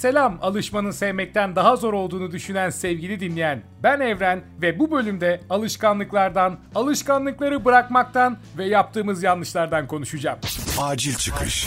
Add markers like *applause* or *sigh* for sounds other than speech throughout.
Selam alışmanın sevmekten daha zor olduğunu düşünen sevgili dinleyen. Ben Evren ve bu bölümde alışkanlıklardan, alışkanlıkları bırakmaktan ve yaptığımız yanlışlardan konuşacağım. Acil çıkış.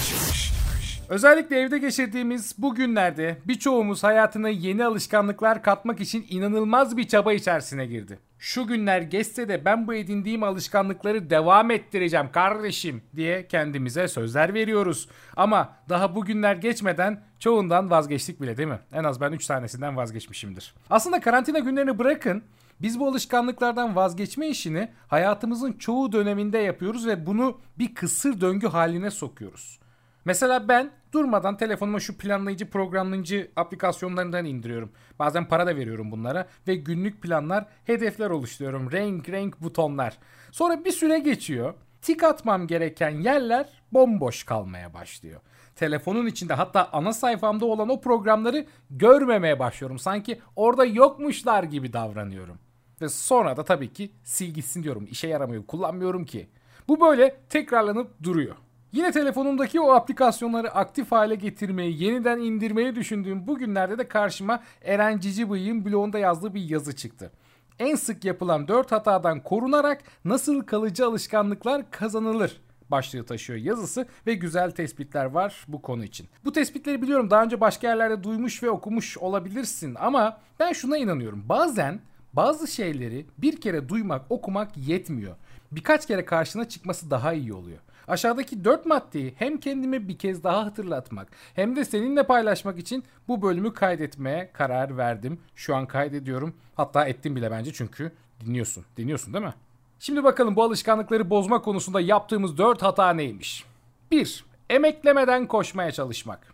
Özellikle evde geçirdiğimiz bu günlerde birçoğumuz hayatına yeni alışkanlıklar katmak için inanılmaz bir çaba içerisine girdi. Şu günler geçse de ben bu edindiğim alışkanlıkları devam ettireceğim kardeşim diye kendimize sözler veriyoruz. Ama daha bu günler geçmeden çoğundan vazgeçtik bile değil mi? En az ben 3 tanesinden vazgeçmişimdir. Aslında karantina günlerini bırakın biz bu alışkanlıklardan vazgeçme işini hayatımızın çoğu döneminde yapıyoruz ve bunu bir kısır döngü haline sokuyoruz. Mesela ben durmadan telefonuma şu planlayıcı programlayıcı aplikasyonlarından indiriyorum. Bazen para da veriyorum bunlara ve günlük planlar, hedefler oluşturuyorum. Renk renk butonlar. Sonra bir süre geçiyor. Tik atmam gereken yerler bomboş kalmaya başlıyor. Telefonun içinde hatta ana sayfamda olan o programları görmemeye başlıyorum. Sanki orada yokmuşlar gibi davranıyorum. Ve sonra da tabii ki sil gitsin diyorum. İşe yaramıyor, kullanmıyorum ki. Bu böyle tekrarlanıp duruyor. Yine telefonumdaki o aplikasyonları aktif hale getirmeyi, yeniden indirmeyi düşündüğüm bu günlerde de karşıma Eren Cicibıyık'ın blogunda yazdığı bir yazı çıktı. En sık yapılan 4 hatadan korunarak nasıl kalıcı alışkanlıklar kazanılır başlığı taşıyor yazısı ve güzel tespitler var bu konu için. Bu tespitleri biliyorum daha önce başka yerlerde duymuş ve okumuş olabilirsin ama ben şuna inanıyorum. Bazen bazı şeyleri bir kere duymak, okumak yetmiyor. Birkaç kere karşına çıkması daha iyi oluyor. Aşağıdaki 4 maddeyi hem kendime bir kez daha hatırlatmak hem de seninle paylaşmak için bu bölümü kaydetmeye karar verdim. Şu an kaydediyorum. Hatta ettim bile bence çünkü dinliyorsun. Dinliyorsun değil mi? Şimdi bakalım bu alışkanlıkları bozma konusunda yaptığımız 4 hata neymiş? 1. Emeklemeden koşmaya çalışmak.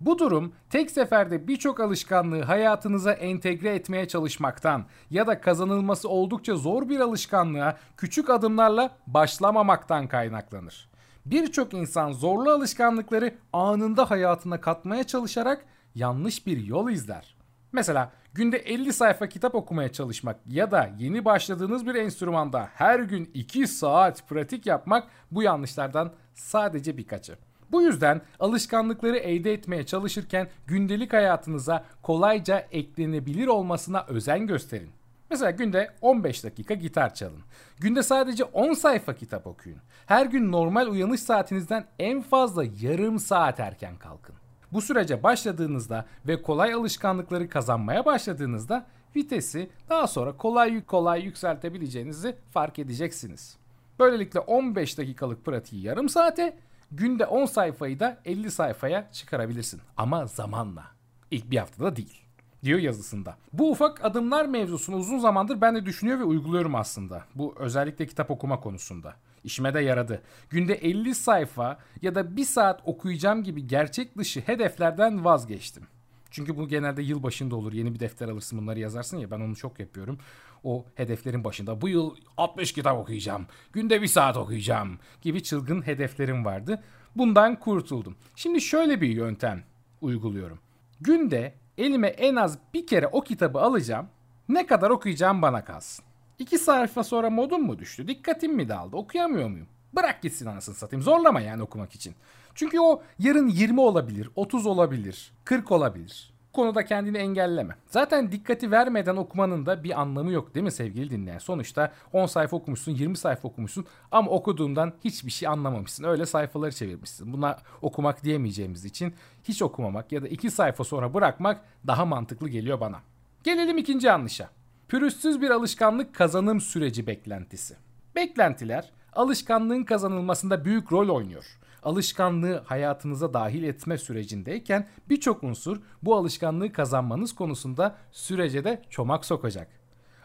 Bu durum tek seferde birçok alışkanlığı hayatınıza entegre etmeye çalışmaktan ya da kazanılması oldukça zor bir alışkanlığa küçük adımlarla başlamamaktan kaynaklanır. Birçok insan zorlu alışkanlıkları anında hayatına katmaya çalışarak yanlış bir yol izler. Mesela günde 50 sayfa kitap okumaya çalışmak ya da yeni başladığınız bir enstrümanda her gün 2 saat pratik yapmak bu yanlışlardan sadece birkaçı. Bu yüzden alışkanlıkları elde etmeye çalışırken gündelik hayatınıza kolayca eklenebilir olmasına özen gösterin. Mesela günde 15 dakika gitar çalın. Günde sadece 10 sayfa kitap okuyun. Her gün normal uyanış saatinizden en fazla yarım saat erken kalkın. Bu sürece başladığınızda ve kolay alışkanlıkları kazanmaya başladığınızda vitesi daha sonra kolay kolay yükseltebileceğinizi fark edeceksiniz. Böylelikle 15 dakikalık pratiği yarım saate, günde 10 sayfayı da 50 sayfaya çıkarabilirsin. Ama zamanla. İlk bir haftada değil diyor yazısında. Bu ufak adımlar mevzusunu uzun zamandır ben de düşünüyor ve uyguluyorum aslında. Bu özellikle kitap okuma konusunda. İşime de yaradı. Günde 50 sayfa ya da 1 saat okuyacağım gibi gerçek dışı hedeflerden vazgeçtim. Çünkü bu genelde yıl başında olur. Yeni bir defter alırsın bunları yazarsın ya ben onu çok yapıyorum. O hedeflerin başında bu yıl 60 kitap okuyacağım. Günde 1 saat okuyacağım gibi çılgın hedeflerim vardı. Bundan kurtuldum. Şimdi şöyle bir yöntem uyguluyorum. Günde elime en az bir kere o kitabı alacağım. Ne kadar okuyacağım bana kalsın. İki sayfa sonra modum mu düştü? Dikkatim mi dağıldı? Okuyamıyor muyum? Bırak gitsin anasını satayım. Zorlama yani okumak için. Çünkü o yarın 20 olabilir, 30 olabilir, 40 olabilir. Konuda kendini engelleme. Zaten dikkati vermeden okumanın da bir anlamı yok değil mi sevgili dinleyen? Sonuçta 10 sayfa okumuşsun, 20 sayfa okumuşsun ama okuduğundan hiçbir şey anlamamışsın. Öyle sayfaları çevirmişsin. Buna okumak diyemeyeceğimiz için hiç okumamak ya da 2 sayfa sonra bırakmak daha mantıklı geliyor bana. Gelelim ikinci yanlışa. Pürüzsüz bir alışkanlık kazanım süreci beklentisi. Beklentiler alışkanlığın kazanılmasında büyük rol oynuyor. Alışkanlığı hayatınıza dahil etme sürecindeyken birçok unsur bu alışkanlığı kazanmanız konusunda sürece de çomak sokacak.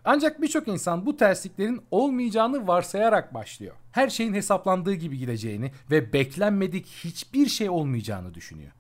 Ancak birçok insan bu tersliklerin olmayacağını varsayarak başlıyor. Her şeyin hesaplandığı gibi gideceğini ve beklenmedik hiçbir şey olmayacağını düşünüyor.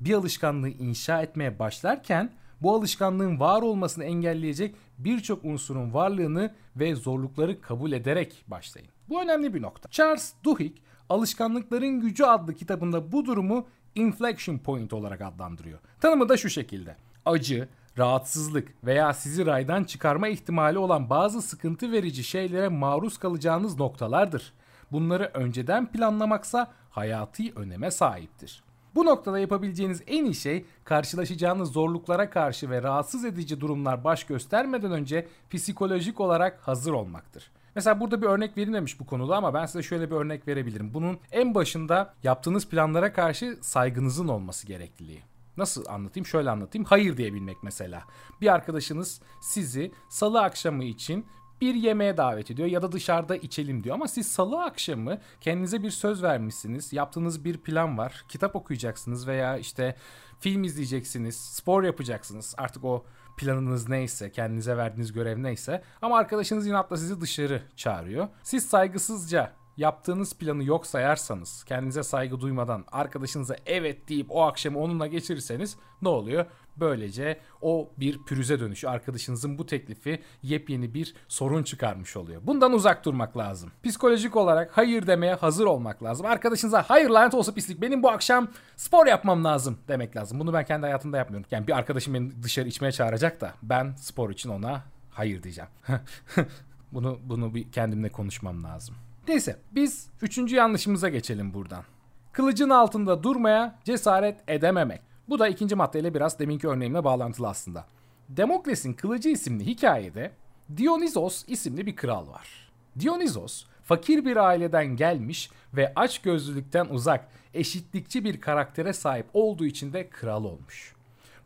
Bir alışkanlığı inşa etmeye başlarken bu alışkanlığın var olmasını engelleyecek birçok unsurun varlığını ve zorlukları kabul ederek başlayın. Bu önemli bir nokta. Charles Duhigg Alışkanlıkların Gücü adlı kitabında bu durumu inflection point olarak adlandırıyor. Tanımı da şu şekilde. Acı, rahatsızlık veya sizi raydan çıkarma ihtimali olan bazı sıkıntı verici şeylere maruz kalacağınız noktalardır. Bunları önceden planlamaksa hayati öneme sahiptir. Bu noktada yapabileceğiniz en iyi şey karşılaşacağınız zorluklara karşı ve rahatsız edici durumlar baş göstermeden önce psikolojik olarak hazır olmaktır. Mesela burada bir örnek verilmemiş bu konuda ama ben size şöyle bir örnek verebilirim. Bunun en başında yaptığınız planlara karşı saygınızın olması gerekliliği. Nasıl anlatayım? Şöyle anlatayım. Hayır diyebilmek mesela. Bir arkadaşınız sizi salı akşamı için bir yemeğe davet ediyor ya da dışarıda içelim diyor. Ama siz salı akşamı kendinize bir söz vermişsiniz. Yaptığınız bir plan var. Kitap okuyacaksınız veya işte film izleyeceksiniz, spor yapacaksınız. Artık o planınız neyse, kendinize verdiğiniz görev neyse. Ama arkadaşınız inatla sizi dışarı çağırıyor. Siz saygısızca yaptığınız planı yok sayarsanız, kendinize saygı duymadan arkadaşınıza evet deyip o akşamı onunla geçirirseniz ne oluyor? Böylece o bir pürüze dönüşü. Arkadaşınızın bu teklifi yepyeni bir sorun çıkarmış oluyor. Bundan uzak durmak lazım. Psikolojik olarak hayır demeye hazır olmak lazım. Arkadaşınıza hayır lanet olsa pislik benim bu akşam spor yapmam lazım demek lazım. Bunu ben kendi hayatımda yapmıyorum. Yani bir arkadaşım beni dışarı içmeye çağıracak da ben spor için ona hayır diyeceğim. *laughs* bunu bunu bir kendimle konuşmam lazım. Neyse biz üçüncü yanlışımıza geçelim buradan. Kılıcın altında durmaya cesaret edememek. Bu da ikinci maddeyle biraz deminki örneğimle bağlantılı aslında. Demokles'in Kılıcı isimli hikayede Dionysos isimli bir kral var. Dionysos fakir bir aileden gelmiş ve aç gözlülükten uzak, eşitlikçi bir karaktere sahip olduğu için de kral olmuş.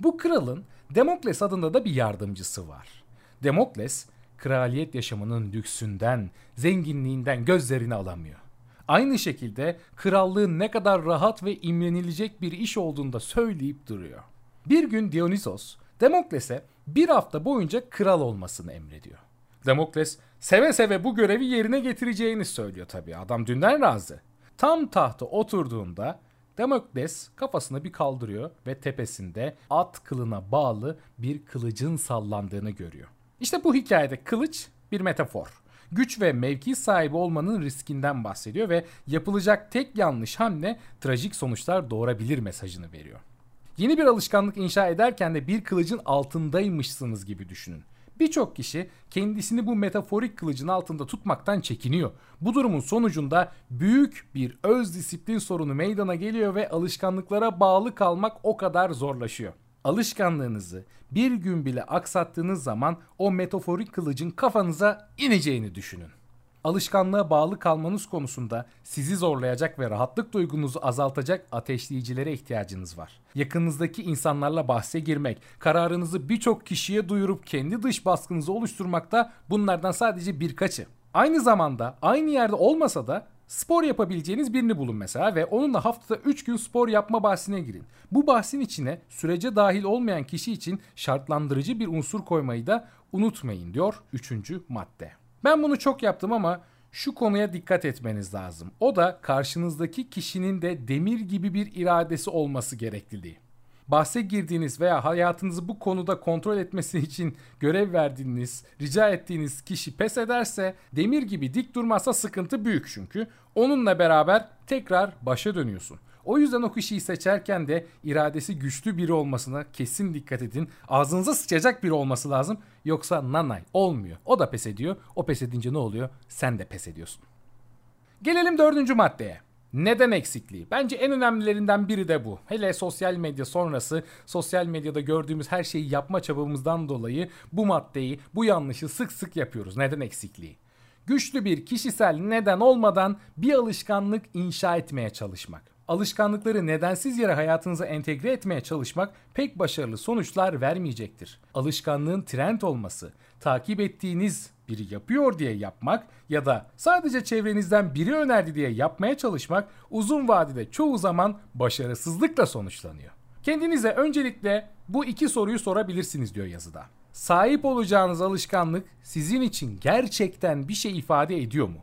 Bu kralın Demokles adında da bir yardımcısı var. Demokles kraliyet yaşamının lüksünden, zenginliğinden gözlerini alamıyor. Aynı şekilde krallığın ne kadar rahat ve imrenilecek bir iş olduğunu da söyleyip duruyor. Bir gün Dionysos Demokles'e bir hafta boyunca kral olmasını emrediyor. Demokles seve seve bu görevi yerine getireceğini söylüyor tabii. Adam dünden razı. Tam tahta oturduğunda Demokles kafasını bir kaldırıyor ve tepesinde at kılına bağlı bir kılıcın sallandığını görüyor. İşte bu hikayede kılıç bir metafor güç ve mevki sahibi olmanın riskinden bahsediyor ve yapılacak tek yanlış hamle trajik sonuçlar doğurabilir mesajını veriyor. Yeni bir alışkanlık inşa ederken de bir kılıcın altındaymışsınız gibi düşünün. Birçok kişi kendisini bu metaforik kılıcın altında tutmaktan çekiniyor. Bu durumun sonucunda büyük bir öz disiplin sorunu meydana geliyor ve alışkanlıklara bağlı kalmak o kadar zorlaşıyor. Alışkanlığınızı bir gün bile aksattığınız zaman o metaforik kılıcın kafanıza ineceğini düşünün. Alışkanlığa bağlı kalmanız konusunda sizi zorlayacak ve rahatlık duygunuzu azaltacak ateşleyicilere ihtiyacınız var. Yakınızdaki insanlarla bahse girmek, kararınızı birçok kişiye duyurup kendi dış baskınızı oluşturmakta bunlardan sadece birkaçı. Aynı zamanda aynı yerde olmasa da Spor yapabileceğiniz birini bulun mesela ve onunla haftada 3 gün spor yapma bahsine girin. Bu bahsin içine sürece dahil olmayan kişi için şartlandırıcı bir unsur koymayı da unutmayın diyor 3. madde. Ben bunu çok yaptım ama şu konuya dikkat etmeniz lazım. O da karşınızdaki kişinin de demir gibi bir iradesi olması gerekliliği bahse girdiğiniz veya hayatınızı bu konuda kontrol etmesi için görev verdiğiniz, rica ettiğiniz kişi pes ederse demir gibi dik durmazsa sıkıntı büyük çünkü. Onunla beraber tekrar başa dönüyorsun. O yüzden o kişiyi seçerken de iradesi güçlü biri olmasına kesin dikkat edin. Ağzınıza sıçacak biri olması lazım. Yoksa nanay olmuyor. O da pes ediyor. O pes edince ne oluyor? Sen de pes ediyorsun. Gelelim dördüncü maddeye. Neden eksikliği? Bence en önemlilerinden biri de bu. Hele sosyal medya sonrası sosyal medyada gördüğümüz her şeyi yapma çabamızdan dolayı bu maddeyi, bu yanlışı sık sık yapıyoruz. Neden eksikliği? Güçlü bir kişisel neden olmadan bir alışkanlık inşa etmeye çalışmak. Alışkanlıkları nedensiz yere hayatınıza entegre etmeye çalışmak pek başarılı sonuçlar vermeyecektir. Alışkanlığın trend olması, takip ettiğiniz biri yapıyor diye yapmak ya da sadece çevrenizden biri önerdi diye yapmaya çalışmak uzun vadede çoğu zaman başarısızlıkla sonuçlanıyor. Kendinize öncelikle bu iki soruyu sorabilirsiniz diyor yazıda. Sahip olacağınız alışkanlık sizin için gerçekten bir şey ifade ediyor mu?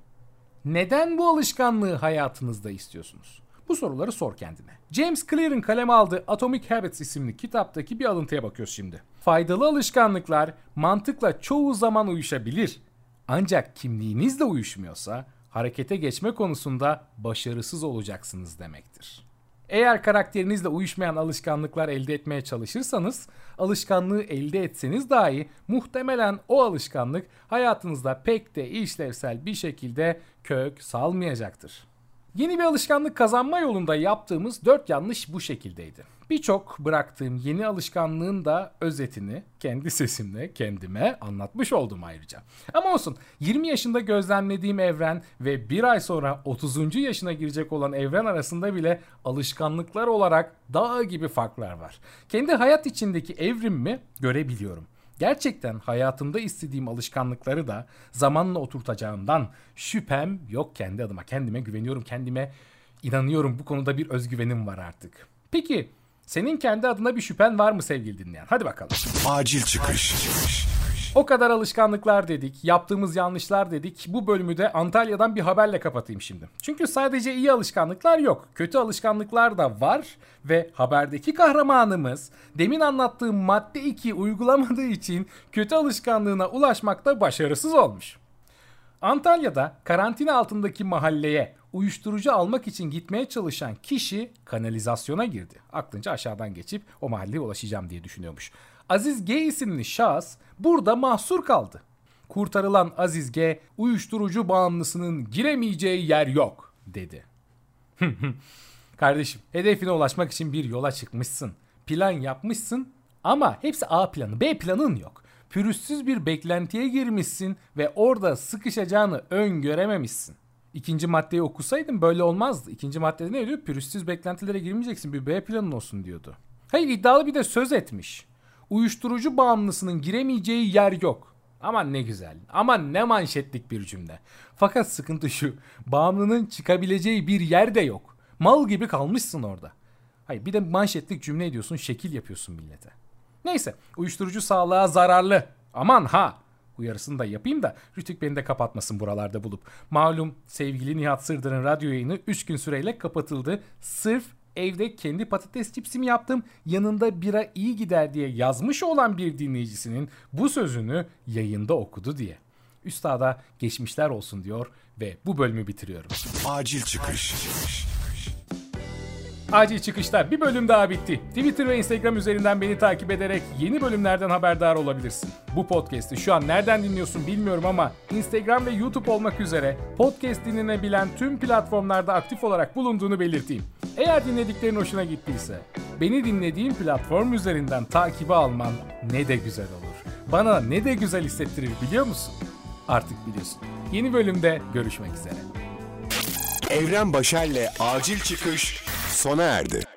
Neden bu alışkanlığı hayatınızda istiyorsunuz? Bu soruları sor kendine. James Clear'ın kaleme aldığı Atomic Habits isimli kitaptaki bir alıntıya bakıyoruz şimdi. Faydalı alışkanlıklar mantıkla çoğu zaman uyuşabilir. Ancak kimliğinizle uyuşmuyorsa harekete geçme konusunda başarısız olacaksınız demektir. Eğer karakterinizle uyuşmayan alışkanlıklar elde etmeye çalışırsanız, alışkanlığı elde etseniz dahi muhtemelen o alışkanlık hayatınızda pek de işlevsel bir şekilde kök salmayacaktır. Yeni bir alışkanlık kazanma yolunda yaptığımız dört yanlış bu şekildeydi. Birçok bıraktığım yeni alışkanlığın da özetini kendi sesimle kendime anlatmış oldum ayrıca. Ama olsun 20 yaşında gözlemlediğim evren ve bir ay sonra 30. yaşına girecek olan evren arasında bile alışkanlıklar olarak dağ gibi farklar var. Kendi hayat içindeki evrimimi görebiliyorum. Gerçekten hayatımda istediğim alışkanlıkları da zamanla oturtacağımdan şüphem yok kendi adıma. Kendime güveniyorum, kendime inanıyorum. Bu konuda bir özgüvenim var artık. Peki senin kendi adına bir şüphen var mı sevgili dinleyen? Hadi bakalım. Acil çıkış. O kadar alışkanlıklar dedik, yaptığımız yanlışlar dedik. Bu bölümü de Antalya'dan bir haberle kapatayım şimdi. Çünkü sadece iyi alışkanlıklar yok. Kötü alışkanlıklar da var ve haberdeki kahramanımız demin anlattığım madde 2 uygulamadığı için kötü alışkanlığına ulaşmakta başarısız olmuş. Antalya'da karantina altındaki mahalleye uyuşturucu almak için gitmeye çalışan kişi kanalizasyona girdi. Aklınca aşağıdan geçip o mahalleye ulaşacağım diye düşünüyormuş. Aziz G isimli şahıs burada mahsur kaldı. Kurtarılan Aziz G uyuşturucu bağımlısının giremeyeceği yer yok dedi. *laughs* Kardeşim hedefine ulaşmak için bir yola çıkmışsın. Plan yapmışsın ama hepsi A planı B planın yok. Pürüzsüz bir beklentiye girmişsin ve orada sıkışacağını öngörememişsin. İkinci maddeyi okusaydım böyle olmazdı. İkinci maddede ne diyor? Pürüzsüz beklentilere girmeyeceksin bir B planın olsun diyordu. Hayır iddialı bir de söz etmiş. Uyuşturucu bağımlısının giremeyeceği yer yok. Aman ne güzel. Aman ne manşetlik bir cümle. Fakat sıkıntı şu. Bağımlının çıkabileceği bir yer de yok. Mal gibi kalmışsın orada. Hayır bir de manşetlik cümle ediyorsun, şekil yapıyorsun millete. Neyse, uyuşturucu sağlığa zararlı. Aman ha. Uyarısını da yapayım da Rütük beni de kapatmasın buralarda bulup. Malum sevgili Nihat Sırdır'ın radyo yayını 3 gün süreyle kapatıldı. Sırf evde kendi patates cipsimi yaptım yanında bira iyi gider diye yazmış olan bir dinleyicisinin bu sözünü yayında okudu diye. Üstada geçmişler olsun diyor ve bu bölümü bitiriyorum. Acil çıkış. Acil çıkışlar bir bölüm daha bitti. Twitter ve Instagram üzerinden beni takip ederek yeni bölümlerden haberdar olabilirsin. Bu podcast'i şu an nereden dinliyorsun bilmiyorum ama Instagram ve YouTube olmak üzere podcast dinlenebilen tüm platformlarda aktif olarak bulunduğunu belirteyim. Eğer dinlediklerin hoşuna gittiyse beni dinlediğin platform üzerinden takibi alman ne de güzel olur. Bana ne de güzel hissettirir biliyor musun? Artık biliyorsun. Yeni bölümde görüşmek üzere. Evren Başer'le acil çıkış sona erdi.